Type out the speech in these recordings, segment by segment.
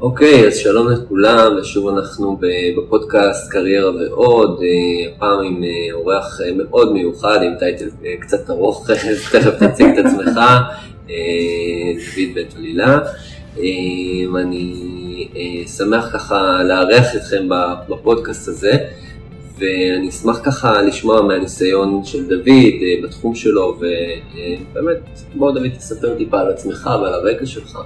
אוקיי, אז שלום לכולם, ושוב אנחנו בפודקאסט קריירה ועוד, אה, הפעם עם אה, אורח אה, מאוד מיוחד, עם טייטל קצת ארוך, תכף תציג את עצמך, דוד בן טלילה. אני שמח ככה לארח אתכם בפודקאסט הזה, ואני אשמח ככה לשמוע מהניסיון של דוד בתחום שלו, ובאמת, בוא דוד תספר טיפה על עצמך ועל הרקע שלך.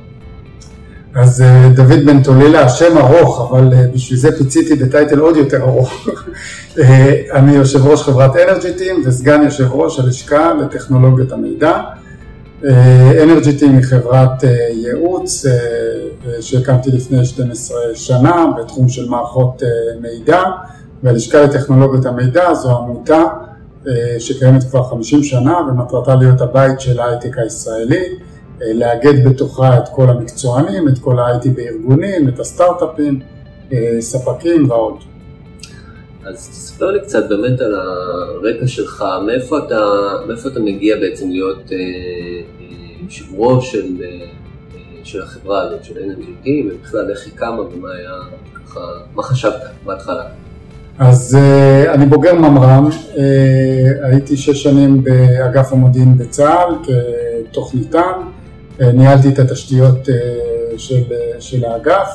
אז אה, דוד בן טולילה, השם ארוך, אבל אה, בשביל זה פיציתי בטייטל עוד יותר ארוך. אה, אני יושב ראש חברת אנרג'יטים וסגן יושב ראש הלשכה לטכנולוגיות המידע. אנרג'יטים היא חברת ייעוץ שהקמתי לפני 12 שנה בתחום של מערכות מידע, והלשכה לטכנולוגיות המידע זו עמותה שקיימת כבר 50 שנה ומטרתה להיות הבית של ההייטק הישראלי. אה, לאגד בתוכה את כל המקצוענים, את כל ה-IT בארגונים, את הסטארט-אפים, אה, ספקים ועוד. אז תספר לי קצת באמת על הרקע שלך, מאיפה אתה, מאיפה אתה מגיע בעצם להיות אה, יושב אה, ראש של, אה, של החברה הזאת, של NNGT, ובכלל איך היא קמה ומה היה, ככה, מה חשבת בהתחלה? אז אה, אני בוגר ממר"ם, אה, הייתי שש שנים באגף המודיעין בצה"ל כתוכניתן, אה, ניהלתי את התשתיות אה, של, אה, של האגף,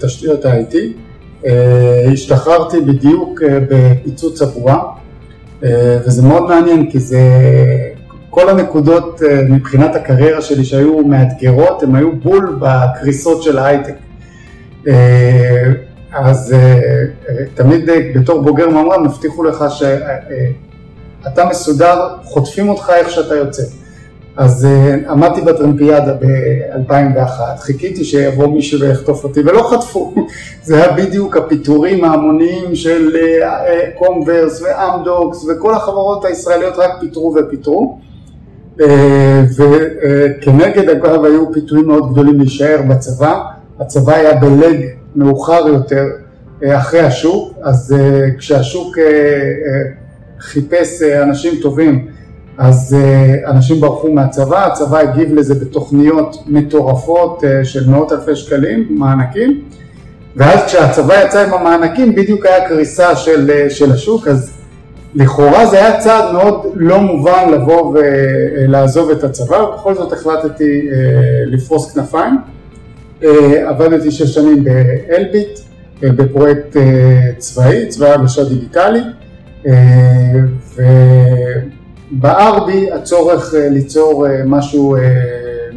תשתיות ה-IT. השתחררתי בדיוק בפיצוץ הבועה, וזה מאוד מעניין כי זה, כל הנקודות מבחינת הקריירה שלי שהיו מאתגרות, הן היו בול בקריסות של ההייטק. אז תמיד בתור בוגר ממר"ם הבטיחו לך שאתה מסודר, חוטפים אותך איך שאתה יוצא. אז uh, עמדתי בטרמפיאדה ב-2001, חיכיתי שיבוא מישהו ויחטוף אותי ולא חטפו, זה היה בדיוק הפיטורים ההמוניים של קומברס uh, ואמדוקס וכל החברות הישראליות רק פיטרו ופיטרו. uh, וכנגד אגב היו פיתויים מאוד גדולים להישאר בצבא, הצבא היה בלג מאוחר יותר אחרי השוק, אז כשהשוק חיפש אנשים טובים אז uh, אנשים ברחו מהצבא, הצבא הגיב לזה בתוכניות מטורפות uh, של מאות אלפי שקלים, מענקים, ואז כשהצבא יצא עם המענקים בדיוק היה קריסה של, uh, של השוק, אז לכאורה זה היה צעד מאוד לא מובן לבוא ולעזוב את הצבא, ובכל זאת החלטתי לפרוס כנפיים. עבדתי שש שנים באלביט, בפרויקט צבאי, צבא יבשה דיגיטלי, ו... בער בי הצורך אה, ליצור אה, משהו אה,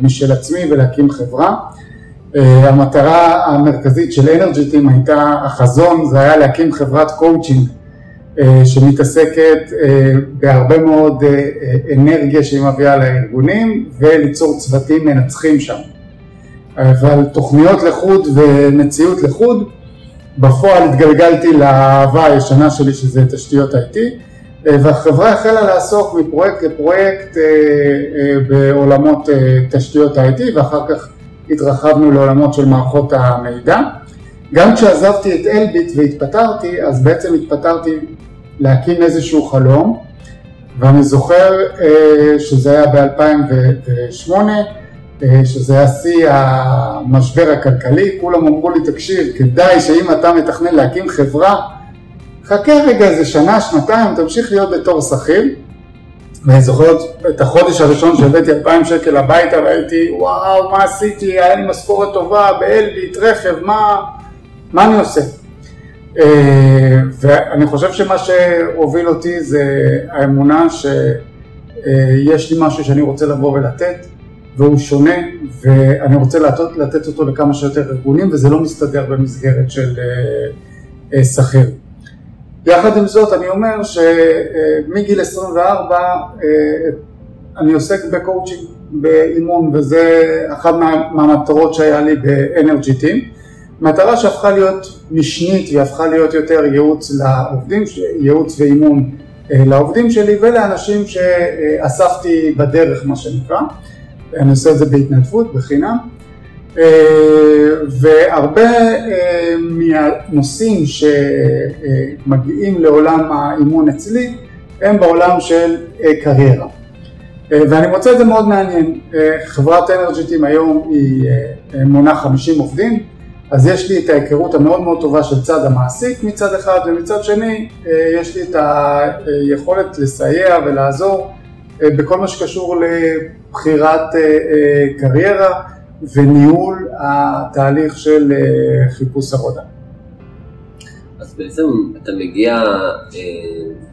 משל עצמי ולהקים חברה. המטרה המרכזית של Energy Team הייתה, החזון זה היה להקים חברת קואוצ'ינג שמתעסקת בהרבה מאוד אנרגיה שהיא מביאה לארגונים וליצור צוותים מנצחים שם. אבל תוכניות לחוד ומציאות לחוד, בפועל התגלגלתי לאהבה הישנה שלי שזה תשתיות IT והחברה החלה לעסוק מפרויקט לפרויקט אה, אה, בעולמות תשתיות ה-IT ואחר כך התרחבנו לעולמות של מערכות המידע. גם כשעזבתי את אלביט והתפטרתי, אז בעצם התפטרתי להקים איזשהו חלום, ואני זוכר שזה היה ב-2008, שזה היה שיא המשבר הכלכלי, כולם אמרו לי, תקשיב, כדאי שאם אתה מתכנן להקים חברה, חכה רגע איזה שנה, שנתיים, תמשיך להיות בתור שכיר. ואני זוכר את החודש הראשון שהבאתי 2,000 שקל הביתה והייתי וואו מה עשיתי, היה לי משכורת טובה באלביט, רכב, מה, מה אני עושה? אה, ואני חושב שמה שהוביל אותי זה האמונה שיש לי משהו שאני רוצה לבוא ולתת והוא שונה ואני רוצה לתת, לתת אותו לכמה שיותר ארגונים וזה לא מסתדר במסגרת של אה, אה, שכיר. יחד עם זאת אני אומר שמגיל 24 אה, אני עוסק בקואוצ'ינג, באימון וזה אחת מהמטרות שהיה לי ב Energy Team, מטרה שהפכה להיות משנית והפכה להיות יותר ייעוץ לעובדים, ייעוץ ואימון אה, לעובדים שלי ולאנשים שאספתי בדרך מה שנקרא, אני עושה את זה בהתנדבות, בחינם. אה, והרבה אה, מהנושאים שמגיעים לעולם האימון אצלי הם בעולם של אה, קריירה. ואני מוצא את זה מאוד מעניין. חברת אנרג'יטים היום היא מונה 50 עובדים, אז יש לי את ההיכרות המאוד מאוד טובה של צד המעסיק מצד אחד, ומצד שני יש לי את היכולת לסייע ולעזור בכל מה שקשור לבחירת קריירה וניהול התהליך של חיפוש עבודה. אז בעצם אתה מגיע אה,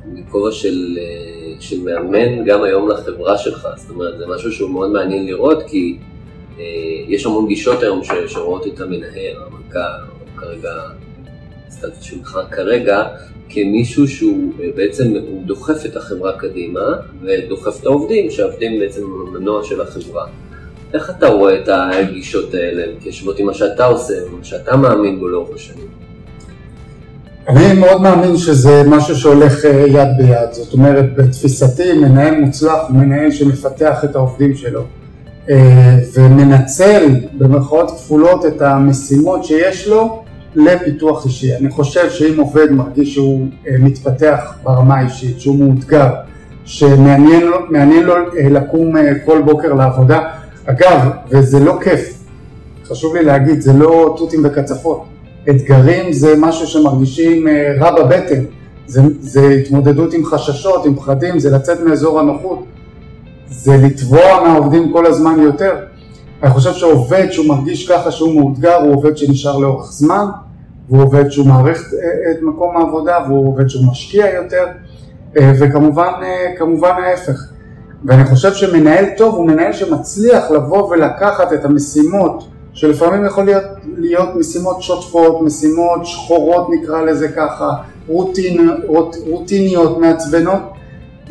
מכובע של, אה, של מאמן גם היום לחברה שלך, זאת אומרת זה משהו שהוא מאוד מעניין לראות כי אה, יש המון גישות היום שרואות את המנהל, המנכ"ל, כרגע, סטטוס שלך כרגע, כמישהו שהוא אה, בעצם, הוא דוחף את החברה קדימה ודוחף את העובדים, שהעובדים בעצם המנוע של החברה. איך אתה רואה את הגישות האלה מתיישבות עם מה שאתה עושה, מה שאתה מאמין בו לאורך השנים? אני מאוד מאמין שזה משהו שהולך אה, יד ביד, זאת אומרת בתפיסתי מנהל מוצלח הוא מנהל שמפתח את העובדים שלו אה, ומנצל במרכאות כפולות את המשימות שיש לו לפיתוח אישי. אני חושב שאם עובד מרגיש שהוא אה, מתפתח ברמה האישית, שהוא מאותגר, שמעניין לו, לו לקום כל בוקר לעבודה, אגב, וזה לא כיף, חשוב לי להגיד, זה לא תותים וקצפות. אתגרים זה משהו שמרגישים אה, רע בבטן, זה, זה התמודדות עם חששות, עם פחדים, זה לצאת מאזור הנוחות, זה לתבוע מהעובדים כל הזמן יותר. אני חושב שעובד שהוא מרגיש ככה שהוא מאותגר הוא עובד שנשאר לאורך זמן, והוא עובד שהוא מעריך אה, את מקום העבודה והוא עובד שהוא משקיע יותר, אה, וכמובן כמובן ההפך. ואני חושב שמנהל טוב הוא מנהל שמצליח לבוא ולקחת את המשימות שלפעמים יכול להיות, להיות משימות שוטפות, משימות שחורות נקרא לזה ככה, רוטין, רוט, רוטיניות, מעצבנות,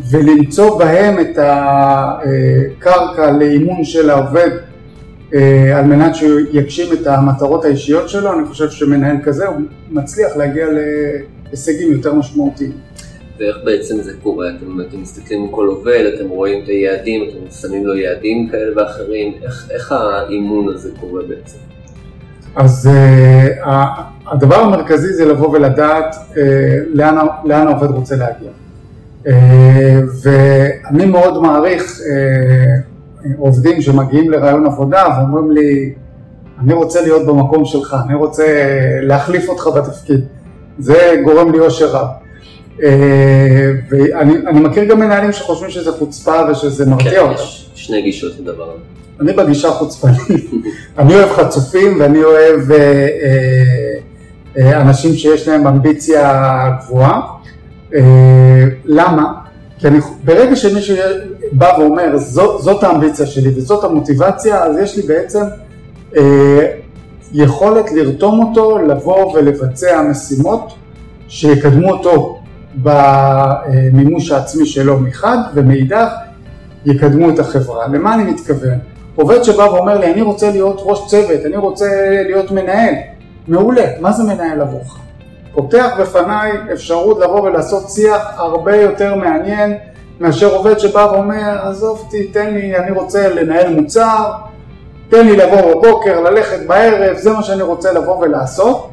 ולמצוא בהם את הקרקע לאימון של העובד אה, על מנת שהוא יגשים את המטרות האישיות שלו, אני חושב שמנהל כזה הוא מצליח להגיע להישגים יותר משמעותיים. ואיך בעצם זה קורה? אתם, אתם מסתכלים על כל עובד, אתם רואים את היעדים, אתם שמים לו יעדים כאלה ואחרים, איך, איך האימון הזה קורה בעצם? אז uh, הדבר המרכזי זה לבוא ולדעת uh, לאן, לאן העובד רוצה להגיע. Uh, ואני מאוד מעריך uh, עובדים שמגיעים לרעיון עבודה ואומרים לי, אני רוצה להיות במקום שלך, אני רוצה להחליף אותך בתפקיד. זה גורם לי אושר רב. אה, ואני מכיר גם מנהלים שחושבים שזה חוצפה ושזה מרתיע כן, אותם. יש שני גישות לדבר הזה. אני בגישה חוצפנית. אני אוהב חצופים ואני אוהב אה, אה, אנשים שיש להם אמביציה גבוהה. למה? כי אני, ברגע שמישהו בא ואומר זאת האמביציה שלי וזאת המוטיבציה, אז יש לי בעצם יכולת לרתום אותו לבוא ולבצע משימות שיקדמו אותו במימוש העצמי שלו מחד, ומאידך יקדמו את החברה. למה אני מתכוון? עובד שבא ואומר לי, אני רוצה להיות ראש צוות, אני רוצה להיות מנהל. מעולה, מה זה מנהל עבורך? פותח בפניי אפשרות לבוא ולעשות שיח הרבה יותר מעניין מאשר עובד שבא ואומר, עזוב אותי, תן לי, אני רוצה לנהל מוצר, תן לי לבוא בבוקר, ללכת בערב, זה מה שאני רוצה לבוא ולעשות.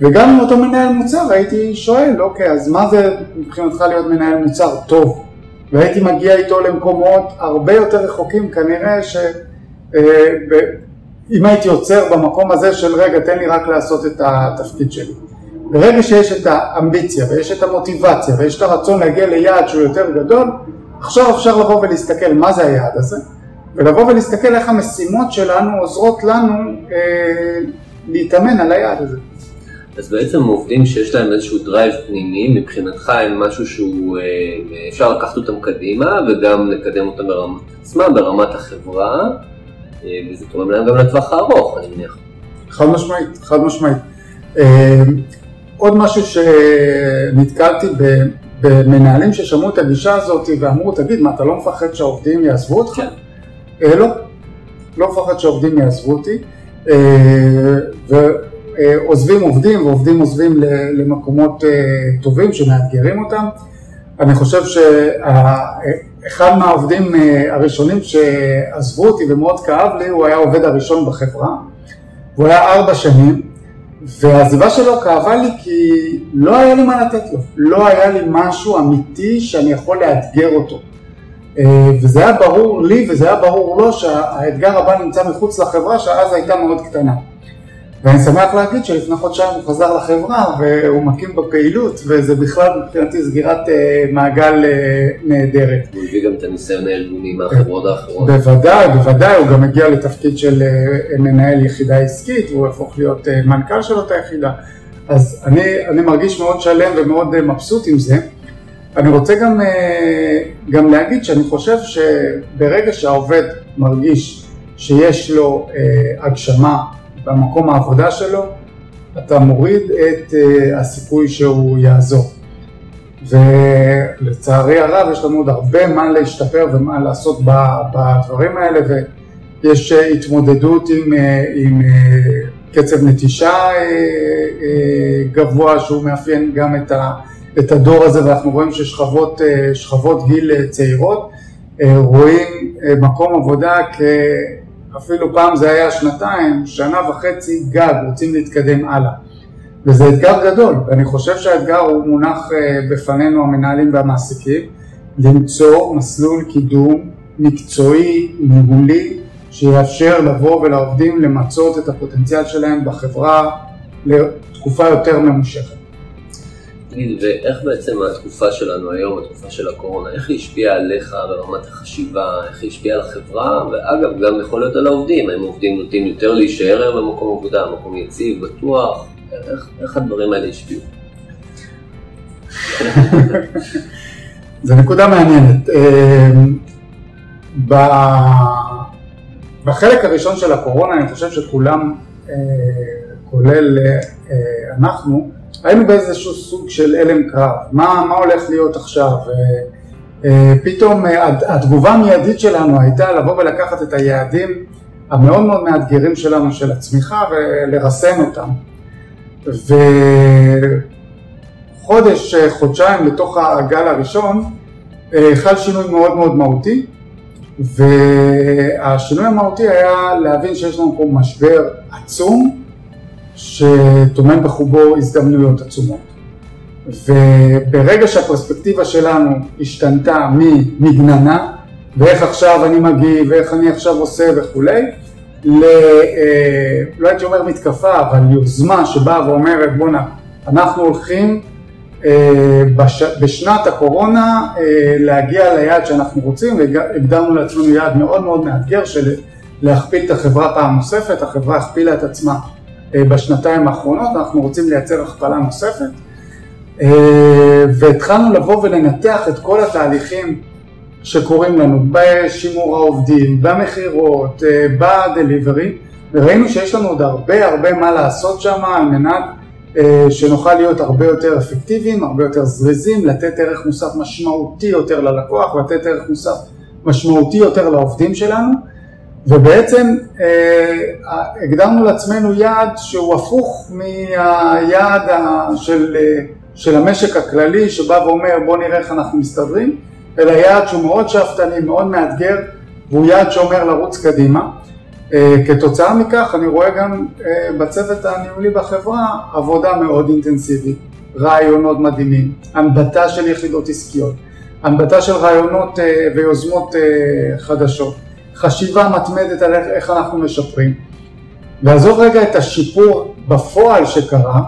וגם עם אותו מנהל מוצר הייתי שואל, אוקיי, אז מה זה מבחינתך להיות מנהל מוצר טוב? והייתי מגיע איתו למקומות הרבה יותר רחוקים, כנראה שאם אה, הייתי עוצר במקום הזה של רגע, תן לי רק לעשות את התפקיד שלי. ברגע שיש את האמביציה ויש את המוטיבציה ויש את הרצון להגיע ליעד שהוא יותר גדול, עכשיו אפשר לבוא ולהסתכל מה זה היעד הזה, ולבוא ולהסתכל איך המשימות שלנו עוזרות לנו אה, להתאמן על היעד הזה. אז בעצם עובדים שיש להם איזשהו drive פנימי, מבחינתך הם משהו שהוא, אה, אפשר לקחת אותם קדימה וגם לקדם אותם ברמת עצמם, ברמת החברה, אה, וזה תורם להם גם לטווח הארוך, אני מניח. חד משמעית, חד משמעית. אה, עוד משהו שנתקלתי במנהלים ששמעו את הגישה הזאת ואמרו, תגיד, מה, אתה לא מפחד שהעובדים יעזבו אותך? כן. לא, לא מפחד שהעובדים יעזבו אותי. אה, עוזבים עובדים ועובדים עוזבים למקומות אה, טובים שמאתגרים אותם. אני חושב שאחד מהעובדים אה, הראשונים שעזבו אותי ומאוד כאב לי, הוא היה העובד הראשון בחברה, והוא היה ארבע שנים, והעזיבה שלו כאבה לי כי לא היה לי מה לתת לו, לא היה לי משהו אמיתי שאני יכול לאתגר אותו. וזה היה ברור לי וזה היה ברור לו שהאתגר הבא נמצא מחוץ לחברה שאז הייתה מאוד קטנה. ואני שמח להגיד שלפני חודשיים הוא חזר לחברה והוא מקים בפעילות וזה בכלל מבחינתי סגירת אה, מעגל אה, נהדרת. הוא הביא גם את הניסיון הארגוני מהחברות האחרות. בוודאי, בוודאי, הוא גם הגיע לתפקיד של אה, מנהל יחידה עסקית והוא הפוך להיות מנכ"ל של אותה יחידה. אז אני, אני מרגיש מאוד שלם ומאוד מבסוט עם זה. אני רוצה גם, גם להגיד שאני חושב שברגע שהעובד מרגיש שיש לו הגשמה במקום העבודה שלו, אתה מוריד את uh, הסיכוי שהוא יעזור. ולצערי הרב יש לנו עוד הרבה מה להשתפר ומה לעשות בדברים האלה ויש uh, התמודדות עם, uh, עם קצב נטישה גבוה שהוא מאפיין גם את, ה, את הדור הזה ואנחנו רואים ששכבות uh, גיל צעירות רואים מקום עבודה כ... אפילו פעם זה היה שנתיים, שנה וחצי גג, רוצים להתקדם הלאה. וזה אתגר גדול, ואני חושב שהאתגר הוא מונח אה, בפנינו המנהלים והמעסיקים, למצוא מסלול קידום מקצועי, ניהולי, שיאפשר לבוא ולעובדים למצות את הפוטנציאל שלהם בחברה לתקופה יותר ממושכת. תגיד, ואיך בעצם התקופה שלנו היום, התקופה של הקורונה, איך היא השפיעה עליך ברמת החשיבה, איך היא השפיעה על החברה, ואגב, גם יכול להיות על העובדים, האם העובדים נוטים יותר להישאר במקום עבודה, מקום יציב, בטוח, איך, איך הדברים האלה השפיעו? זו נקודה מעניינת. אמ, בחלק הראשון של הקורונה אני חושב שכולם, אה, כולל אה, אנחנו, היינו באיזשהו סוג של הלם קרב, מה, מה הולך להיות עכשיו? אה, פתאום אה, התגובה המיידית שלנו הייתה לבוא ולקחת את היעדים המאוד מאוד מאתגרים שלנו של הצמיחה ולרסן אותם. וחודש, אה, חודשיים לתוך הגל הראשון חל שינוי מאוד מאוד מהותי והשינוי המהותי היה להבין שיש לנו פה משבר עצום שטומן בחובו הזדמנויות עצומות. וברגע שהפרספקטיבה שלנו השתנתה ממגננה, ואיך עכשיו אני מגיב, ואיך אני עכשיו עושה וכולי, ל... אה, לא הייתי אומר מתקפה, אבל יוזמה שבאה ואומרת בואנה, אנחנו הולכים אה, בש... בשנת הקורונה אה, להגיע ליעד שאנחנו רוצים, והגדרנו לעצמנו יעד מאוד מאוד מאתגר של להכפיל את החברה פעם נוספת, החברה הכפילה את עצמה בשנתיים האחרונות, אנחנו רוצים לייצר הכפלה נוספת. אה, והתחלנו לבוא ולנתח את כל התהליכים שקורים לנו בשימור העובדים, במכירות, אה, בדליברי. וראינו שיש לנו עוד הרבה הרבה מה לעשות שם על מנת שנוכל להיות הרבה יותר אפקטיביים, הרבה יותר זריזים, לתת ערך מוסף משמעותי יותר ללקוח, לתת ערך מוסף משמעותי יותר לעובדים שלנו ובעצם אה, הגדרנו לעצמנו יעד שהוא הפוך מהיעד של, אה, של המשק הכללי שבא ואומר בוא נראה איך אנחנו מסתדרים, אלא יעד שהוא מאוד שאפתני, מאוד מאתגר והוא יעד שאומר לרוץ קדימה. אה, כתוצאה מכך אני רואה גם בצוות הניהולי בחברה עבודה מאוד אינטנסיבית, רעיונות מדהימים, הנבטה של יחידות עסקיות, הנבטה של רעיונות ויוזמות חדשות. חשיבה מתמדת על איך אנחנו משפרים. ועזוב רגע את השיפור בפועל שקרה,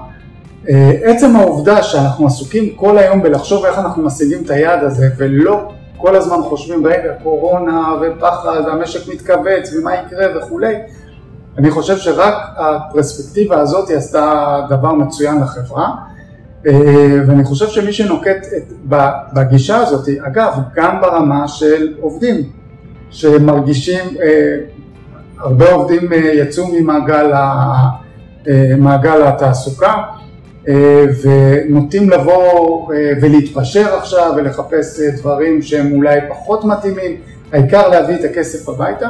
אה, עצם העובדה שאנחנו עסוקים כל היום בלחשוב איך אנחנו משיגים את היעד הזה ולא כל הזמן חושבים רגע קורונה ופחד והמשק מתכווץ ומה יקרה וכולי, אני חושב שרק הפרספקטיבה הזאת עשתה דבר מצוין לחברה אה, ואני חושב שמי שנוקט בגישה הזאת, אגב גם ברמה של עובדים, שמרגישים, אה, הרבה עובדים אה, יצאו ממעגל אה, מעגל התעסוקה ונוטים לבוא ולהתפשר עכשיו ולחפש דברים שהם אולי פחות מתאימים, העיקר להביא את הכסף הביתה.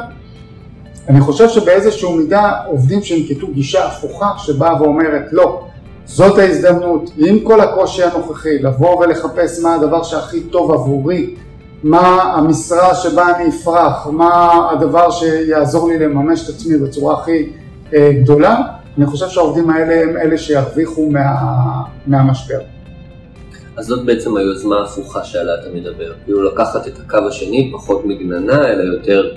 אני חושב שבאיזשהו מידה עובדים שינקטו גישה הפוכה שבאה ואומרת לא, זאת ההזדמנות, עם כל הקושי הנוכחי, לבוא ולחפש מה הדבר שהכי טוב עבורי מה המשרה שבה אני אפרח, מה הדבר שיעזור לי לממש את עצמי בצורה הכי אה, גדולה, אני חושב שהעובדים האלה הם אלה שירוויחו מה, מהמשבר. אז זאת בעצם היוזמה ההפוכה שעליה אתה מדבר, כאילו לקחת את הקו השני, פחות מגננה, אלא יותר,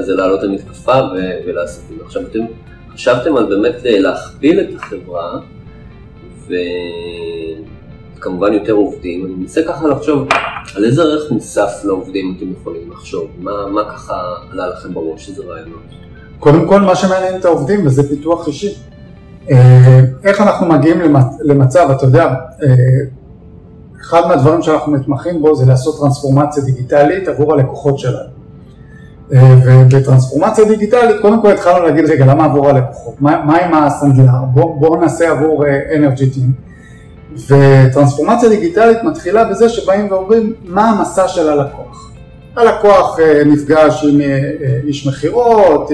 זה לעלות למתקפה ו- ולעשות את זה. עכשיו אתם חשבתם על באמת להכפיל את החברה, וכמובן יותר עובדים, אני מנסה ככה לחשוב על איזה ערך מוסף לעובדים אתם יכולים לחשוב, מה, מה ככה עלה לכם בראש, איזה רעיונות? קודם כל מה שמעניין את העובדים וזה פיתוח אישי. אה, איך אנחנו מגיעים למצב, אתה יודע, אה, אחד מהדברים שאנחנו מתמחים בו זה לעשות טרנספורמציה דיגיטלית עבור הלקוחות שלנו. אה, ובטרנספורמציה דיגיטלית, קודם כל התחלנו להגיד, רגע, למה עבור הלקוחות? מה, מה עם הסנדלר? בואו בוא נעשה עבור אנרג'י טים. וטרנספורמציה דיגיטלית מתחילה בזה שבאים ואומרים, מה המסע של הלקוח? הלקוח נפגש עם איש מכירות,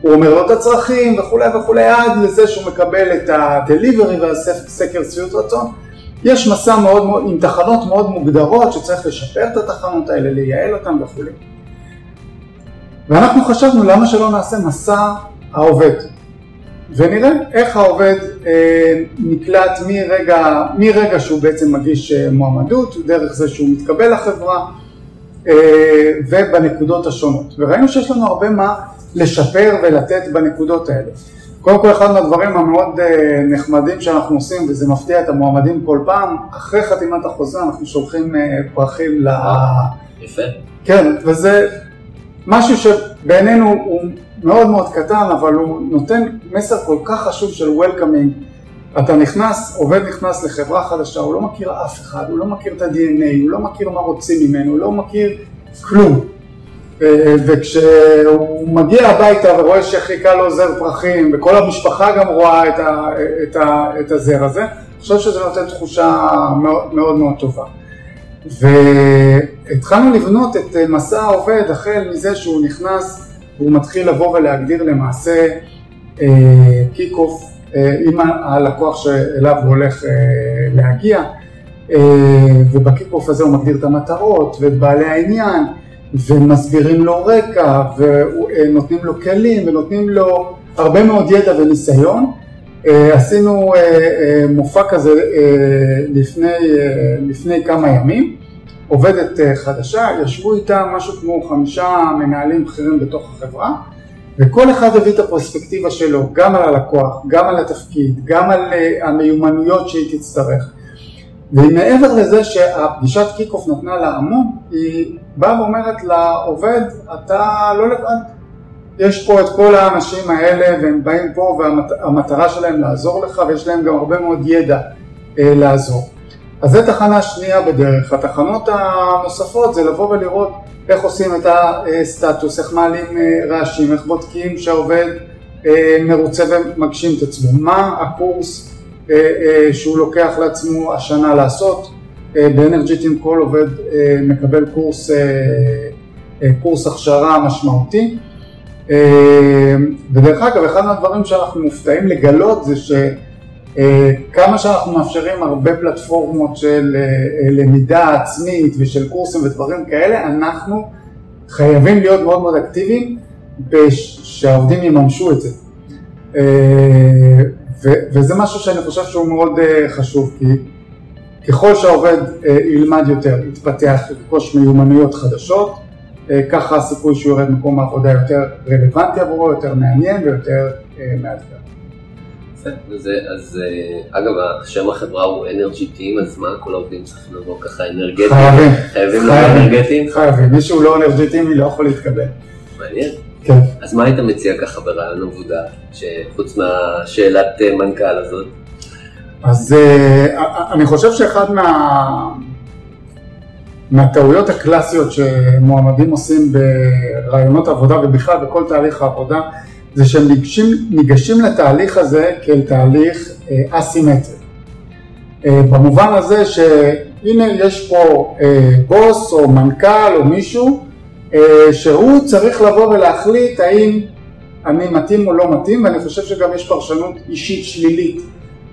הוא אומר לו את הצרכים וכולי וכולי, עד לזה שהוא מקבל את ה-delivery והסקר שביעות רצון. יש מסע מאוד מאוד, עם תחנות מאוד מוגדרות שצריך לשפר את התחנות האלה, לייעל אותן וכולי. ואנחנו חשבנו למה שלא נעשה מסע העובד, ונראה איך העובד אה, נקלט מרגע, מרגע שהוא בעצם מגיש אה, מועמדות, דרך זה שהוא מתקבל לחברה, אה, ובנקודות השונות. וראינו שיש לנו הרבה מה לשפר ולתת בנקודות האלה. קודם כל אחד מהדברים המאוד אה, נחמדים שאנחנו עושים, וזה מפתיע את המועמדים כל פעם, אחרי חתימת החוזה אנחנו שולחים אה, פרחים ל... יפה. כן, וזה משהו שבעינינו הוא מאוד מאוד קטן, אבל הוא נותן מסר כל כך חשוב של וולקאמינג. אתה נכנס, עובד נכנס לחברה חדשה, הוא לא מכיר אף אחד, הוא לא מכיר את ה-DNA, הוא לא מכיר מה רוצים ממנו, הוא לא מכיר כלום. וכשהוא מגיע הביתה ורואה שחיכה לו זר פרחים, וכל המשפחה גם רואה את, ה, את, ה, את הזר הזה, אני חושב שזה נותן תחושה מאוד מאוד, מאוד טובה. והתחלנו לבנות את מסע העובד החל מזה שהוא נכנס והוא מתחיל לבוא ולהגדיר למעשה אה, kick off אה, עם הלקוח שאליו הוא הולך להגיע, וב kick off הזה הוא מגדיר את המטרות ואת בעלי העניין. ומסבירים לו רקע ונותנים לו כלים ונותנים לו הרבה מאוד ידע וניסיון. אה, עשינו אה, אה, מופע כזה לפני, לפני כמה ימים, עובדת חדשה, ישבו איתה משהו כמו חמישה מנהלים בכירים בתוך החברה וכל אחד הביא את הפרספקטיבה שלו, גם על הלקוח, גם על התפקיד, גם על המיומנויות שהיא תצטרך. ומעבר לזה שהפגישת kick-off נתנה לה המון, היא באה ואומרת לעובד, אתה לא לבד, יש פה את כל האנשים האלה והם באים פה והמטרה שלהם לעזור לך ויש להם גם הרבה מאוד ידע אה, לעזור. אז זו תחנה שנייה בדרך. התחנות הנוספות זה לבוא ולראות איך עושים את הסטטוס, איך מעלים אה, רעשים, איך בודקים שהעובד אה, מרוצה ומגשים את עצמו, מה הקורס אה, שהוא לוקח לעצמו השנה לעשות. באנרג'יטים כל עובד מקבל קורס, קורס הכשרה משמעותי. ודרך אגב, אחד מהדברים שאנחנו מופתעים לגלות זה שכמה שאנחנו מאפשרים הרבה פלטפורמות של למידה עצמית ושל קורסים ודברים כאלה, אנחנו חייבים להיות מאוד מאוד אקטיביים שהעובדים יממשו את זה. וזה משהו שאני חושב שהוא מאוד חשוב, כי ככל שהעובד ילמד יותר, יתפתח, ירכוש מיומנויות חדשות, ככה הסיכוי שהוא יורד ממקום העבודה יותר רלוונטי עבורו, יותר מעניין ויותר מאתגר. וזה, אז אגב, שם החברה הוא אנרג'י טים, אז מה כל העובדים צריכים לבוא ככה אנרגטיים? חייבים. חייבים לבוא אנרגטיים? חייבים, מי שהוא לא אנרג'י טים לא יכול להתקבל. מעניין. כן. אז מה היית מציע ככה ברעיון עבודה, שחוץ מהשאלת אה, מנכ"ל הזאת? אז אה, אני חושב שאחד מה... מהטעויות הקלאסיות שמועמדים עושים ברעיונות עבודה ובכלל בכל תהליך העבודה זה שהם ניגשים, ניגשים לתהליך הזה כאל תהליך אה, אסימטרי. במובן הזה שהנה יש פה בוס או מנכ"ל או מישהו אה, שהוא צריך לבוא ולהחליט האם אני מתאים או לא מתאים, ואני חושב שגם יש פרשנות אישית שלילית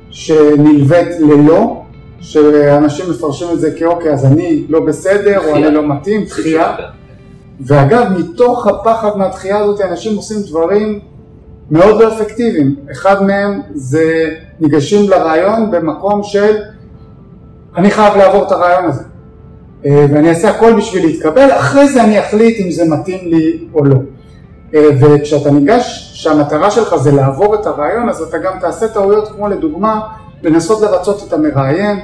שנלווית ללא, שאנשים מפרשים את זה כאוקיי, אז אני לא בסדר, או אני לא מתאים, דחייה. ואגב, מתוך הפחד מהדחייה הזאת, אנשים עושים דברים מאוד לא אפקטיביים. אחד מהם זה ניגשים לרעיון במקום של אני חייב לעבור את הרעיון הזה. אה, ואני אעשה הכל בשביל להתקבל, אחרי זה אני אחליט אם זה מתאים לי או לא. אה, וכשאתה ניגש, שהמטרה שלך זה לעבור את הרעיון, אז אתה גם תעשה טעויות כמו לדוגמה, לנסות לרצות את המראיין,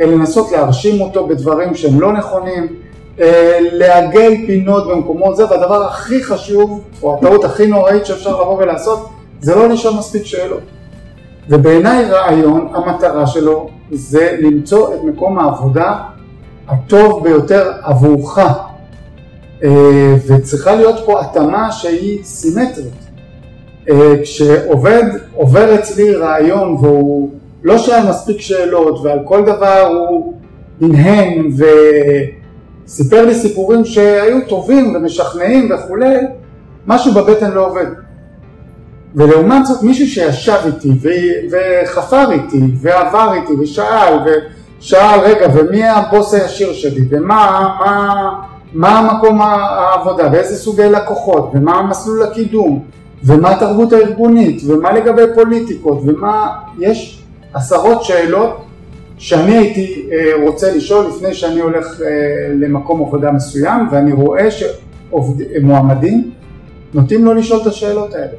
אה, לנסות להרשים אותו בדברים שהם לא נכונים, לעגל פינות במקומות זה, והדבר הכי חשוב, או הטעות הכי נוראית שאפשר לבוא ולעשות, זה לא לשאול מספיק שאלות. ובעיניי רעיון, המטרה שלו זה למצוא את מקום העבודה הטוב ביותר עבורך. אה, וצריכה להיות פה התאמה שהיא סימטרית. אה, כשעובד עובר אצלי רעיון והוא לא שאל מספיק שאלות ועל כל דבר הוא הנהן וסיפר לי סיפורים שהיו טובים ומשכנעים וכולי, משהו בבטן לא עובד. ולעומת זאת מישהו שישב איתי וחפר איתי ועבר איתי ושאל ושאל רגע ומי הבוס הישיר שלי? ומה מה, מה המקום העבודה? ואיזה סוגי לקוחות? ומה המסלול הקידום? ומה התרבות הארגונית? ומה לגבי פוליטיקות? ומה יש עשרות שאלות שאני הייתי אה, רוצה לשאול לפני שאני הולך אה, למקום עבודה מסוים ואני רואה שמועמדים נוטים לא לשאול את השאלות האלה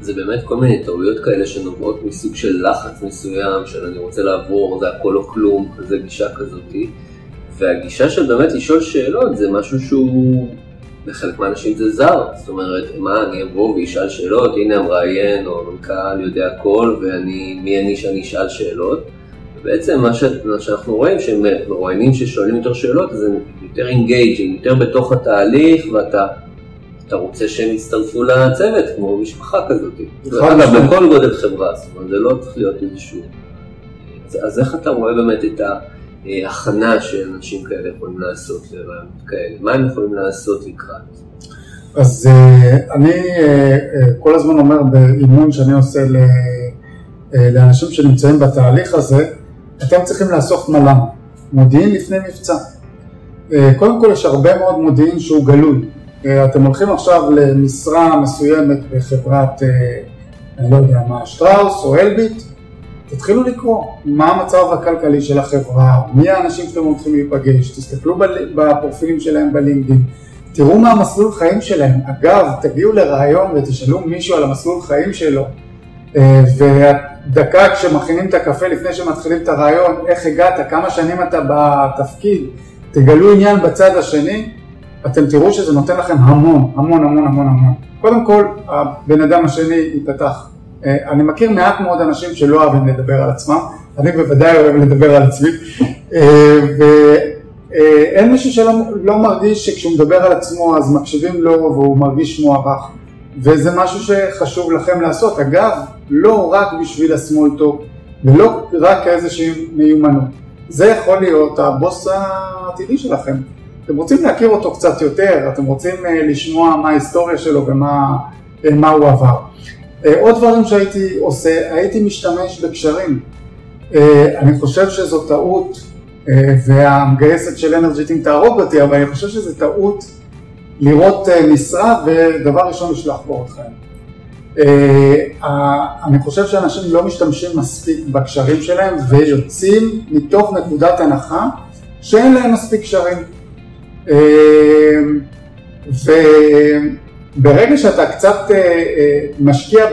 זה באמת כל מיני טעויות כאלה שנובעות מסוג של לחץ מסוים, של אני רוצה לעבור, זה הכל או כלום, כזה גישה כזאתי. והגישה של באמת לשאול שאלות זה משהו שהוא, לחלק מהאנשים זה זר. זאת אומרת, מה, אני אבוא ואשאל שאלות, הנה המראיין או המנכ"ל יודע הכל, ואני, מי אני שאני אשאל שאלות. ובעצם מה, ש, מה שאנחנו רואים, שהם מרואיינים ששואלים יותר שאלות, אז הם יותר אינגייג'ים, יותר בתוך התהליך, ואתה אתה רוצה שהם יצטרפו לצוות, כמו משפחה כזאת. אגב, בכל גודל חברה, זאת אומרת, זה לא צריך להיות איזשהו... אז איך אתה רואה באמת את ההכנה שאנשים כאלה יכולים לעשות לרעיונות כאלה? מה הם יכולים לעשות לקראת? אז אה, אני אה, אה, כל הזמן אומר באימון שאני עושה לאנשים שנמצאים בתהליך הזה, אתם צריכים לאסוף מל"מ, מודיעין לפני מבצע. קודם כל יש הרבה מאוד מודיעין שהוא גלוי, אה, אתם הולכים עכשיו למשרה מסוימת בחברת, אה, אני לא יודע מה, שטראוס או אלביט, תתחילו לקרוא מה המצב הכלכלי של החברה, מי האנשים שאתם הולכים להיפגש, תסתכלו בפרופילים שלהם בלינקדאין, תראו מה המסלול חיים שלהם. אגב, תגיעו לראיון ותשאלו מישהו על המסלול חיים שלו, אה, ודקה כשמכינים את הקפה לפני שמתחילים את הראיון, איך הגעת, כמה שנים אתה בתפקיד, תגלו עניין בצד השני, אתם תראו שזה נותן לכם המון, המון, המון, המון, המון. קודם כל, הבן אדם השני ייפתח. אה, אני מכיר מעט מאוד אנשים שלא אוהבים לדבר על עצמם, אני בוודאי אוהב לדבר על עצמי, אה, ואין מישהו שלא לא מרגיש שכשהוא מדבר על עצמו אז מקשיבים לו והוא מרגיש מוערך, וזה משהו שחשוב לכם לעשות. אגב, לא רק בשביל השמאל טוב, ולא רק איזושהי מיומנות. זה יכול להיות הבוס העתידי שלכם. אתם רוצים להכיר אותו קצת יותר, אתם רוצים אה, לשמוע מה ההיסטוריה שלו ומה אה, הוא עבר. אה, עוד דברים שהייתי עושה, הייתי משתמש בקשרים. אני חושב שזו טעות, והמגייסת של אנרג'יטים תהרוג אותי, אבל אני חושב שזו טעות לראות משרה ודבר ראשון לשלוח בורות חיים. אני חושב שאנשים לא משתמשים מספיק בקשרים שלהם ויוצאים מתוך נקודת הנחה שאין להם מספיק קשרים. אמ, וברגע שאתה קצת אה, אה, משקיע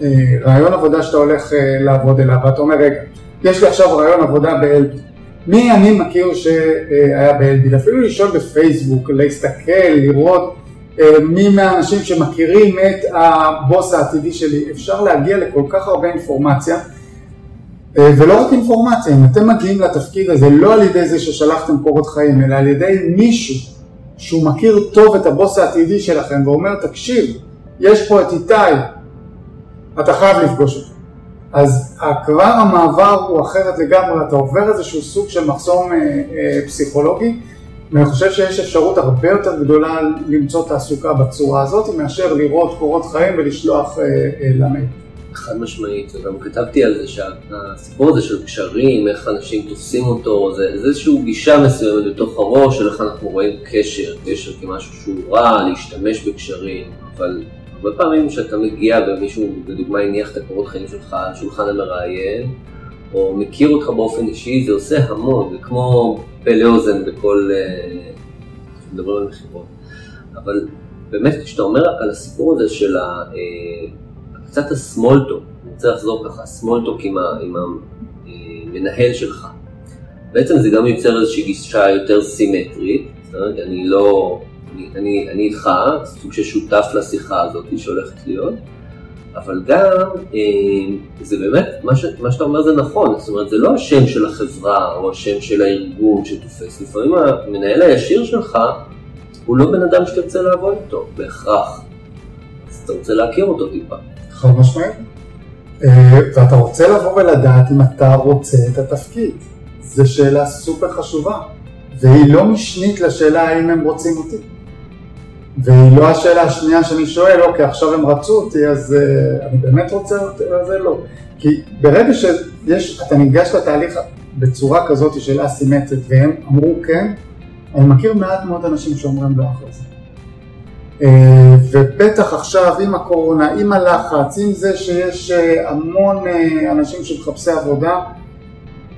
ברעיון אה, עבודה שאתה הולך לעבוד אליו, ואתה אומר, רגע, יש לי עכשיו רעיון עבודה באלביט, מי אני מכיר שהיה באלביט? אפילו לשאול בפייסבוק, להסתכל, לראות מי מהאנשים שמכירים את הבוס העתידי שלי, אפשר להגיע לכל כך הרבה אינפורמציה. אה, ולא רק אינפורמציה, אם אתם מגיעים לתפקיד הזה לא על ידי זה ששלחתם קורות חיים, אלא על ידי מישהו שהוא מכיר טוב את הבוס העתידי שלכם ואומר, תקשיב, יש פה את איתי, אתה חייב לפגוש אותו. אז כבר המעבר הוא אחרת לגמרי, אתה עובר איזשהו סוג של מחסום אה, אה, פסיכולוגי, ואני חושב שיש אפשרות הרבה יותר גדולה למצוא תעסוקה בצורה הזאת, מאשר לראות קורות חיים ולשלוח אה, אה, למייל. חד משמעית, וגם כתבתי על זה שהסיפור הזה של קשרים, איך אנשים תופסים אותו, זה, זה איזושהי גישה מסוימת בתוך הראש של איך אנחנו רואים קשר, קשר כמשהו שהוא רע, להשתמש בקשרים, אבל הרבה פעמים כשאתה מגיע ומישהו, לדוגמה, הניח את הקורות חיים שלך על שולחן המראיין, או מכיר אותך באופן אישי, זה עושה המון, זה כמו פה לאוזן בכל... אה, מדברים על מכירות. אבל באמת, כשאתה אומר על הסיפור הזה של אה, קצת הסמולטוק, אני רוצה לחזור ככה, הסמולטוק עם, עם המנהל שלך, בעצם זה גם יוצר איזושהי גישה יותר סימטרית, זאת אומרת, אני לא, אני, אני, אני איתך, סוג של שותף לשיחה הזאת שהולכת להיות, אבל גם אה, זה באמת, מה, ש, מה שאתה אומר זה נכון, זאת אומרת זה לא השם של החברה או השם של הארגון שתופס, לפעמים המנהל הישיר שלך הוא לא בן אדם שתרצה לעבוד איתו בהכרח, אז אתה רוצה להכיר אותו טיפה. חד משמעית. אה, ואתה רוצה לבוא ולדעת אם אתה רוצה את התפקיד. זו שאלה סופר חשובה, והיא לא משנית לשאלה האם הם רוצים אותי. והיא לא השאלה השנייה שאני שואל, אוקיי, עכשיו הם רצו אותי, אז uh, אני באמת רוצה אותי, זה לא. כי ברגע שיש, אתה ניגש לתהליך בצורה כזאת של אסימטרית, והם אמרו כן, אני מכיר מעט מאוד אנשים שאומרים לא אחרי זה. Uh, ובטח עכשיו עם הקורונה, עם הלחץ, עם זה שיש uh, המון uh, אנשים שמחפשי עבודה,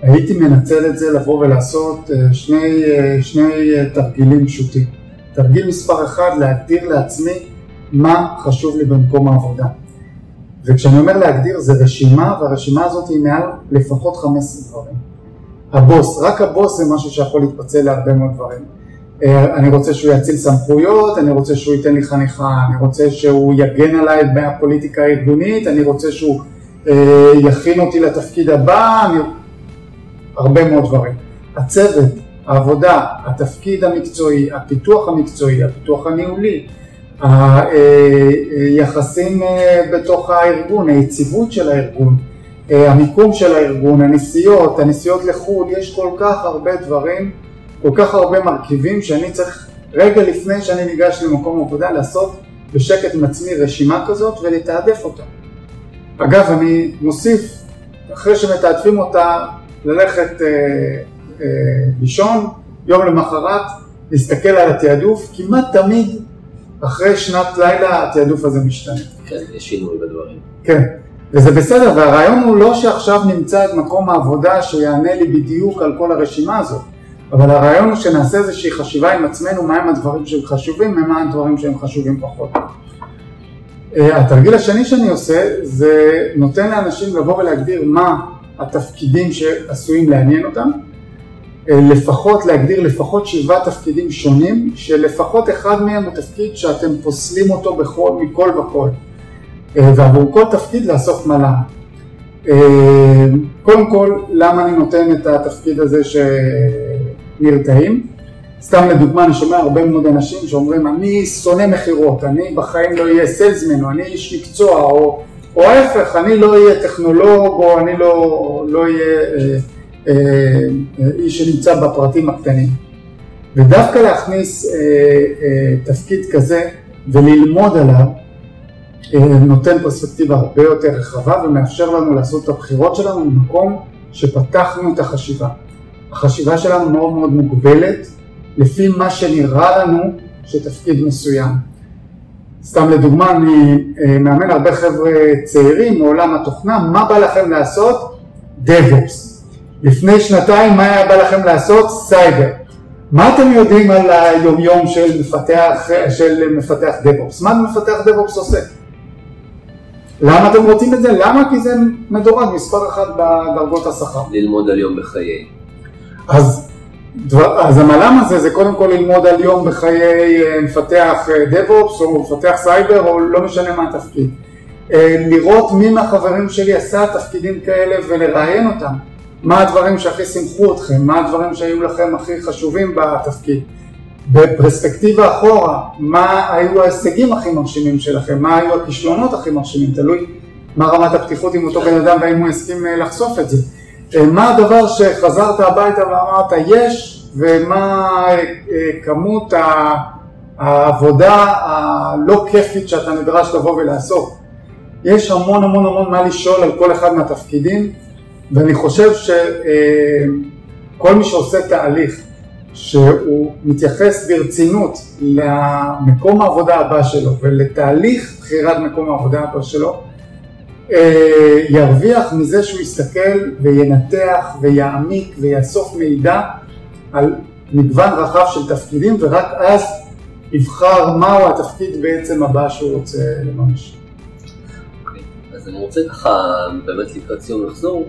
הייתי מנצל את זה לבוא ולעשות uh, שני, uh, שני uh, תרגילים פשוטים. תרגיל מספר אחד, להגדיר לעצמי מה חשוב לי במקום העבודה. וכשאני אומר להגדיר זה רשימה, והרשימה הזאת היא מעל לפחות 15 דברים. הבוס, רק הבוס זה משהו שיכול להתפצל להרבה מאוד דברים. אה, אני רוצה שהוא יציל סמכויות, אני רוצה שהוא ייתן לי חניכה, אני רוצה שהוא יגן עליי מהפוליטיקה הארגונית, אני רוצה שהוא אה, יכין אותי לתפקיד הבא, אני... הרבה מאוד דברים. הצוות, העבודה, התפקיד המקצועי, הפיתוח המקצועי, הפיתוח הניהולי, היחסים אה, בתוך הארגון, היציבות של הארגון, אה, המיקום של הארגון, הנסיעות, הנסיעות לחו"ל, יש כל כך הרבה דברים, כל כך הרבה מרכיבים שאני צריך רגע לפני שאני ניגש למקום עבודה לעשות בשקט עם עצמי רשימה כזאת ולתעדף אותה. אגב, אני מוסיף, אחרי שמתעדפים אותה, ללכת אה, אה, לישון, יום למחרת להסתכל על התעדוף, כמעט תמיד אחרי שנת לילה התעדוף הזה משתנה. כן, יש שינוי בדברים. כן, וזה בסדר, והרעיון הוא לא שעכשיו נמצא את מקום העבודה שיענה לי בדיוק על כל הרשימה הזאת, אבל הרעיון הוא שנעשה איזושהי חשיבה עם עצמנו מהם הדברים שהם חשובים ומה הדברים שהם חשובים פחות. אה, התרגיל השני שאני עושה זה נותן לאנשים לבוא ולהגדיר מה התפקידים שעשויים לעניין אותם אה, לפחות, להגדיר לפחות שבעה תפקידים שונים, שלפחות אחד מהם הוא תפקיד שאתם פוסלים אותו בכל, מכל וכל. אה, ועבור כל תפקיד לאסוף מל"מ. אה, קודם כל, למה אני נותן את התפקיד הזה שנרתעים? סתם לדוגמה, אני שומע הרבה מאוד אנשים שאומרים, אני שונא מכירות, אני בחיים לא אהיה סלזמן, או אני איש מקצוע, או, או ההפך, אני לא אהיה טכנולוג, או אני לא, לא אהיה... אה, אה, איש שנמצא בפרטים הקטנים. ודווקא להכניס אה, תפקיד כזה וללמוד עליו נותן פרספקטיבה הרבה יותר רחבה ומאפשר לנו לעשות את הבחירות שלנו במקום שפתחנו את החשיבה. החשיבה שלנו מאוד מאוד מוגבלת לפי מה שנראה לנו שתפקיד מסוים. סתם לדוגמה, אני מאמן הרבה חבר'ה צעירים מעולם התוכנה, מה בא לכם לעשות? DevOps. לפני שנתיים מה היה בא לכם לעשות? סייבר. מה אתם יודעים על היומיום של מפתח, של מפתח DevOps? מה מפתח DevOps עושה? למה אתם רוצים את זה? למה? כי זה מדורג מספר אחד בדרגות השכר. ללמוד על יום בחיי. אז, אז המל"ם הזה זה קודם כל ללמוד על יום בחיי אה, מפתח אה, DevOps או מפתח סייבר או לא משנה מה התפקיד. אה, לראות מי מהחברים שלי עשה תפקידים כאלה ולראיין אותם. מה הדברים שהכי שימחו אתכם, מה הדברים שהיו לכם הכי חשובים בתפקיד. בפרספקטיבה אחורה, מה היו ההישגים הכי מרשימים שלכם, מה היו הכישלונות הכי מרשימים, תלוי מה רמת הפתיחות עם אותו בן אדם והאם הוא הסכים אה, לחשוף את זה. אה, מה הדבר שחזרת הביתה ואמרת יש, ומה אה, כמות העבודה הלא כיפית שאתה נדרש לבוא ולעשות. יש המון המון המון מה לשאול על כל אחד מהתפקידים. ואני חושב שכל מי שעושה תהליך שהוא מתייחס ברצינות למקום העבודה הבא שלו ולתהליך בחירת מקום העבודה הבא שלו, אה, ירוויח מזה שהוא יסתכל וינתח ויעמיק ויאסוף מידע על מגוון רחב של תפקידים ורק אז יבחר מהו התפקיד בעצם הבא שהוא רוצה לממש. אוקיי, אז אני רוצה ככה באמת לקראת סיום לחזור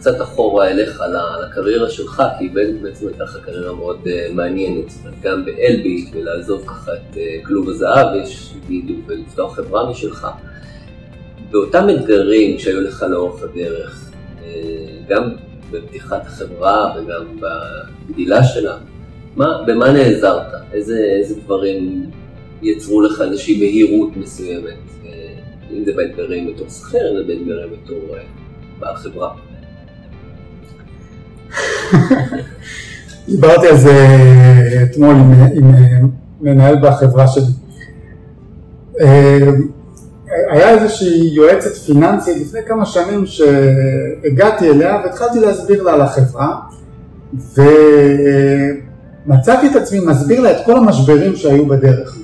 קצת אחורה אליך לקריירה שלך, כי בעצם הייתה לך קריירה מאוד uh, מעניינת, גם באלביט ולעזוב ככה את כלוב הזהב, יש בדיוק ולפתוח חברה משלך. באותם אתגרים שהיו לך לאורך הדרך, uh, גם בפתיחת החברה וגם בגדילה שלה, מה, במה נעזרת? איזה, איזה דברים יצרו לך איזושהי בהירות מסוימת? אם זה באתגרים בתור שכיר, אם זה באתגרים בתור בעל חברה. דיברתי על זה אתמול עם, עם מנהל בחברה שלי. אה, היה איזושהי יועצת פיננסית לפני כמה שנים שהגעתי אליה והתחלתי להסביר לה על החברה ומצאתי את עצמי מסביר לה את כל המשברים שהיו בדרך.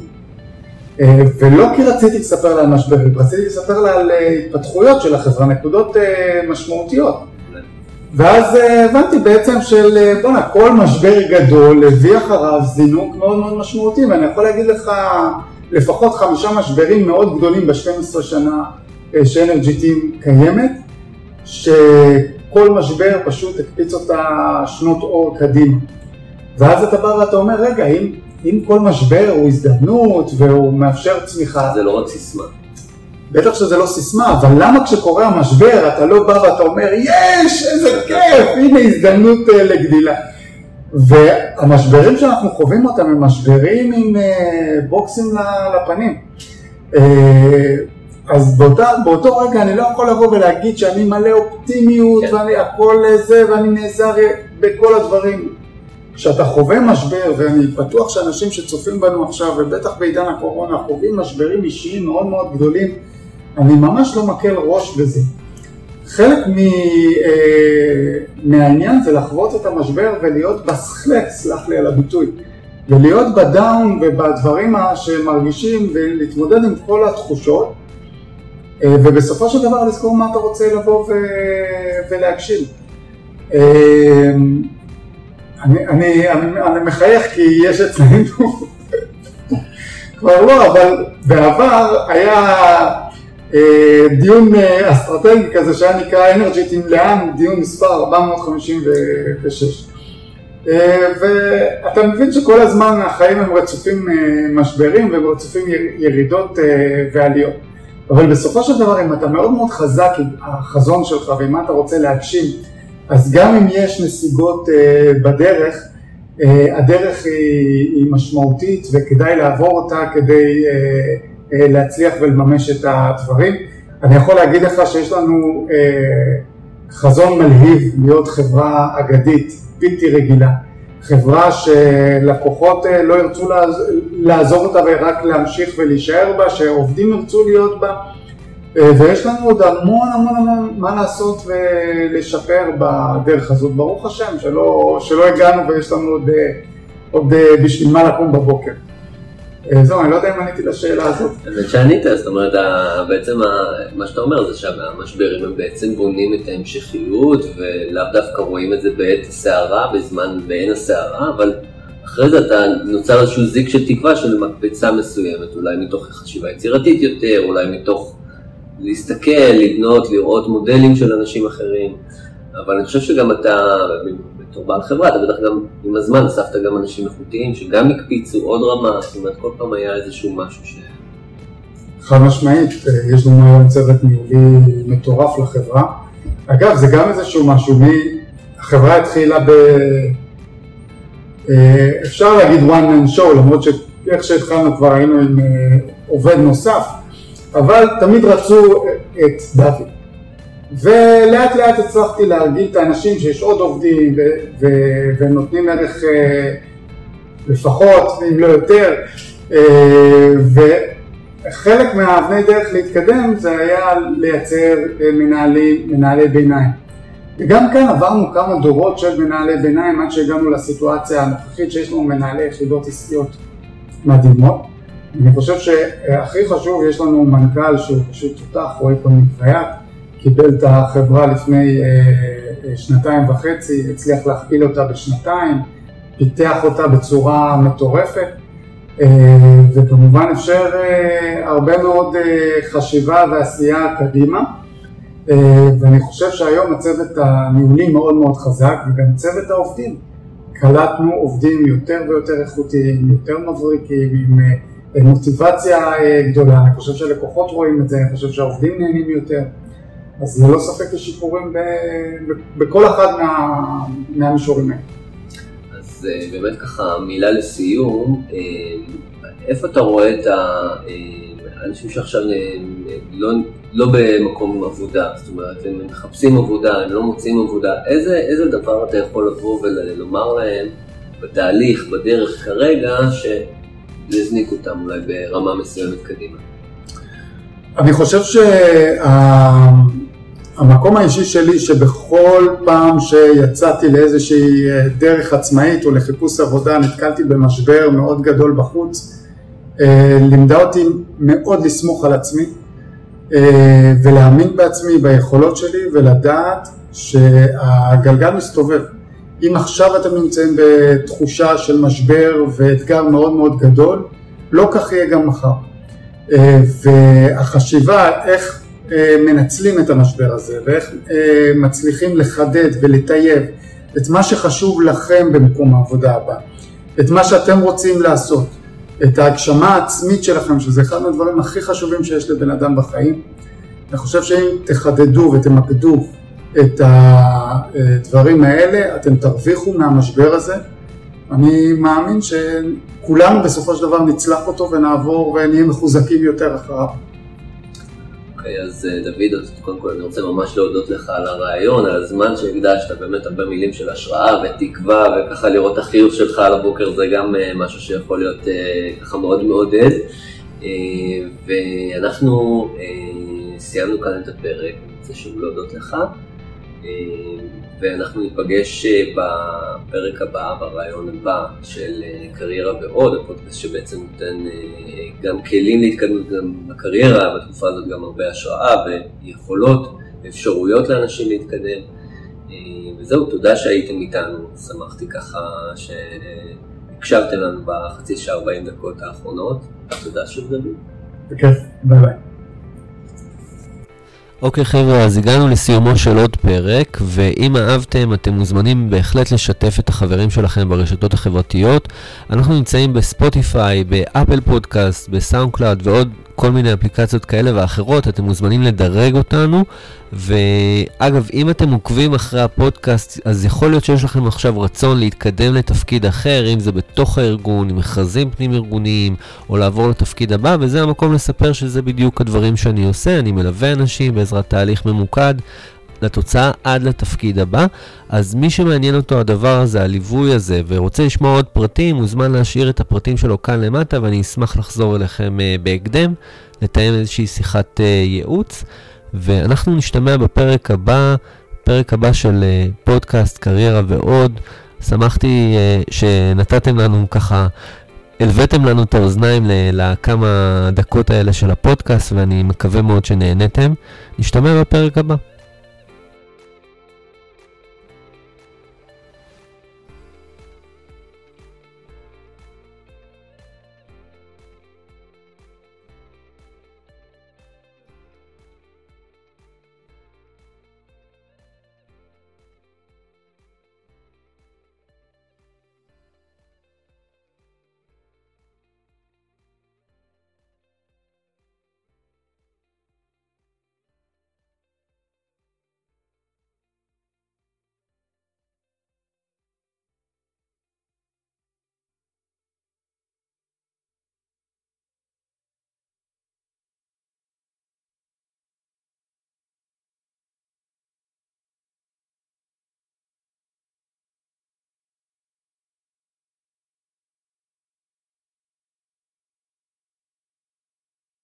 אה, ולא כי רציתי לספר לה על משברים, רציתי לספר לה על התפתחויות של החברה, נקודות אה, משמעותיות. ואז אה, הבנתי בעצם של אה, בואנה כל משבר גדול הביא אחריו זינוק מאוד מאוד משמעותי ואני יכול להגיד לך לפחות חמישה משברים מאוד גדולים ב-12 שנה אה, שאנרג'י טים קיימת שכל משבר פשוט הקפיץ אותה שנות אור קדימה. ואז אתה בא ואתה אומר רגע אם, אם כל משבר הוא הזדמנות והוא מאפשר צמיחה זה לא רק סיסמה בטח שזה לא סיסמה, אבל למה כשקורה המשבר אתה לא בא ואתה אומר, יש, איזה כיף, הנה הזדמנות uh, לגדילה. והמשברים שאנחנו חווים אותם הם משברים עם uh, בוקסים לפנים. Uh, אז באותה, באותו רגע אני לא יכול לבוא ולהגיד שאני מלא אופטימיות כן. ואני הכל זה ואני נעזר בכל הדברים. כשאתה חווה משבר, ואני בטוח שאנשים שצופים בנו עכשיו, ובטח בעידן הקורונה, חווים משברים אישיים מאוד מאוד גדולים, אני ממש לא מקל ראש בזה. חלק מ, אה, מהעניין זה לחוות את המשבר ולהיות בסכלט, סלח לי על הביטוי, ולהיות בדאון ובדברים שמרגישים ולהתמודד עם כל התחושות, אה, ובסופו של דבר לזכור מה אתה רוצה לבוא ו, ולהגשים. אה, אני, אני, אני, אני מחייך כי יש אצלנו, כבר לא, אבל בעבר היה דיון אה, אסטרטגי כזה שהיה נקרא אנרג'יט עם לאן, דיון מספר 456. אה, ואתה מבין שכל הזמן החיים הם רצופים משברים והם רצופים ירידות ועליות. אבל בסופו של דבר אם אתה מאוד מאוד חזק עם החזון שלך ועם מה אתה רוצה להגשים, אז גם אם יש נסיגות בדרך, הדרך היא, משמעותית וכדאי לעבור אותה כדי אה, להצליח ולממש את הדברים. אני יכול להגיד לך שיש לנו אה, חזון מלהיב להיות חברה אגדית, בלתי רגילה. חברה שלקוחות אה, לא ירצו לעזוב אותה ורק להמשיך ולהישאר בה, שעובדים ירצו להיות בה ויש לנו עוד המון המון המון מה לעשות ולשפר בדרך הזאת, ברוך השם שלא, שלא הגענו ויש לנו עוד, עוד בשביל מה לקום בבוקר. אה, זהו, אני לא יודע אם עניתי לשאלה הזאת. האמת שענית, זאת אומרת, בעצם מה שאתה אומר זה שהמשברים הם בעצם בונים את ההמשכיות ולאו דווקא רואים את זה בעת הסערה, בזמן בעין הסערה, אבל אחרי זה אתה נוצר איזשהו זיק של תקווה של מקפצה מסוימת, אולי מתוך חשיבה יצירתית יותר, אולי מתוך להסתכל, לבנות, לראות מודלים של אנשים אחרים, אבל אני חושב שגם אתה, בתור בעל חברה, אתה בטח גם עם הזמן אספת גם אנשים איכותיים שגם הקפיצו עוד רמה, זאת אומרת כל פעם היה איזשהו משהו ש... חד משמעית, יש לנו היום צוות ניהולי מטורף לחברה. אגב, זה גם איזשהו משהו, מי... החברה התחילה ב... אה, אפשר להגיד one man show, למרות שאיך שהתחלנו כבר היינו עם אה, עובד נוסף, אבל תמיד רצו את דוד. ולאט לאט הצלחתי להרגיל את האנשים שיש עוד עובדים ו- ו- ונותנים ערך אה, לפחות, אם לא יותר, אה, וחלק מהאבני דרך להתקדם זה היה לייצר אה, מנהלי, מנהלי ביניים. וגם כאן עברנו כמה דורות של מנהלי ביניים עד שהגענו לסיטואציה הנוכחית שיש לנו מנהלי יחידות עסקיות מדהימות. אני חושב שהכי חשוב, יש לנו מנכ"ל שהוא פשוט תותח, רועי פה מתוויית, קיבל את החברה לפני שנתיים וחצי, הצליח להכפיל אותה בשנתיים, פיתח אותה בצורה מטורפת. וכמובן אפשר הרבה מאוד חשיבה ועשייה קדימה. ואני חושב שהיום הצוות הניהולי מאוד מאוד חזק וגם צוות העובדים. קלטנו עובדים יותר ויותר איכותיים, יותר מבריקים, עם אה, מוטיבציה אה, גדולה, אני חושב שהלקוחות רואים את זה, אני חושב שהעובדים נהנים יותר, אז ללא ספק יש שיפורים בכל אחד מה, מהמישורים האלה. אז אה, באמת ככה מילה לסיום, איפה אתה רואה את האנשים שעכשיו לא, לא במקום עבודה, זאת אומרת הם מחפשים עבודה, הם לא מוצאים עבודה, איזה, איזה דבר אתה יכול לבוא ולומר להם בתהליך, בדרך כרגע, שיזניק אותם אולי ברמה מסוימת קדימה? אני חושב שהמקום שה... האישי שלי שבכל פעם שיצאתי לאיזושהי דרך עצמאית או לחיפוש עבודה נתקלתי במשבר מאוד גדול בחוץ, אה, לימדה אותי מאוד לסמוך על עצמי אה, ולהאמין בעצמי, ביכולות שלי ולדעת שהגלגל מסתובב. אם עכשיו אתם נמצאים בתחושה של משבר ואתגר מאוד מאוד גדול, לא כך יהיה גם מחר. אה, והחשיבה איך אה, מנצלים את המשבר הזה ואיך מצליחים לחדד ולטייב את מה שחשוב לכם במקום העבודה הבא, את מה שאתם רוצים לעשות, את ההגשמה העצמית שלכם, שזה אחד מהדברים הכי חשובים שיש לבן אדם בחיים. אני חושב שאם תחדדו ותמקדו את הדברים האלה, אתם תרוויחו מהמשבר הזה. אני מאמין שכולנו בסופו של דבר נצלח אותו ונעבור ונהיה מחוזקים יותר אחריו. אוקיי, אז אה, דוד, קודם כל אני רוצה ממש להודות לך על הרעיון, על הזמן שהקדשת, באמת הרבה מילים של השראה ותקווה, וככה לראות את החיוך שלך על הבוקר זה גם אה, משהו שיכול להיות אה, ככה מאוד מעודד. ואנחנו סיימנו כאן את הפרק, אני רוצה שוב להודות לך. ואנחנו ניפגש אה, בפרק הבא, ברעיון הבא של אה, קריירה ועוד, הפודקאסט שבעצם נותן אה, גם כלים להתקדמות גם בקריירה, בתקופה הזאת גם הרבה השראה ויכולות ואפשרויות לאנשים להתקדם. וזהו, תודה שהייתם איתנו, שמחתי ככה שהקשבתם לנו בחצי שעה 40 דקות האחרונות. תודה שוב דוד. בכיף, ביי ביי. אוקיי, חבר'ה, אז הגענו לסיומו של עוד פרק, ואם אהבתם, אתם מוזמנים בהחלט לשתף את החברים שלכם ברשתות החברתיות. אנחנו נמצאים ב Spotify, ב Apple Podcast, ב SoundCloud ועוד כל מיני אפליקציות כאלה ואחרות, אתם מוזמנים לדרג אותנו. ואגב, אם אתם עוקבים אחרי הפודקאסט, אז יכול להיות שיש לכם עכשיו רצון להתקדם לתפקיד אחר, אם זה בתוך הארגון, עם מכרזים פנים-ארגוניים, או לעבור לתפקיד הבא, וזה המקום לספר שזה בדיוק הדברים שאני עושה. אני מלווה אנשים בעזרת תהליך ממוקד. לתוצאה עד לתפקיד הבא. אז מי שמעניין אותו הדבר הזה, הליווי הזה, ורוצה לשמוע עוד פרטים, מוזמן להשאיר את הפרטים שלו כאן למטה, ואני אשמח לחזור אליכם uh, בהקדם, לתאם איזושהי שיחת uh, ייעוץ, ואנחנו נשתמע בפרק הבא, פרק הבא של uh, פודקאסט, קריירה ועוד. שמחתי uh, שנתתם לנו ככה הלוויתם לנו את האוזניים לכמה דקות האלה של הפודקאסט, ואני מקווה מאוד שנהנתם. נשתמע בפרק הבא.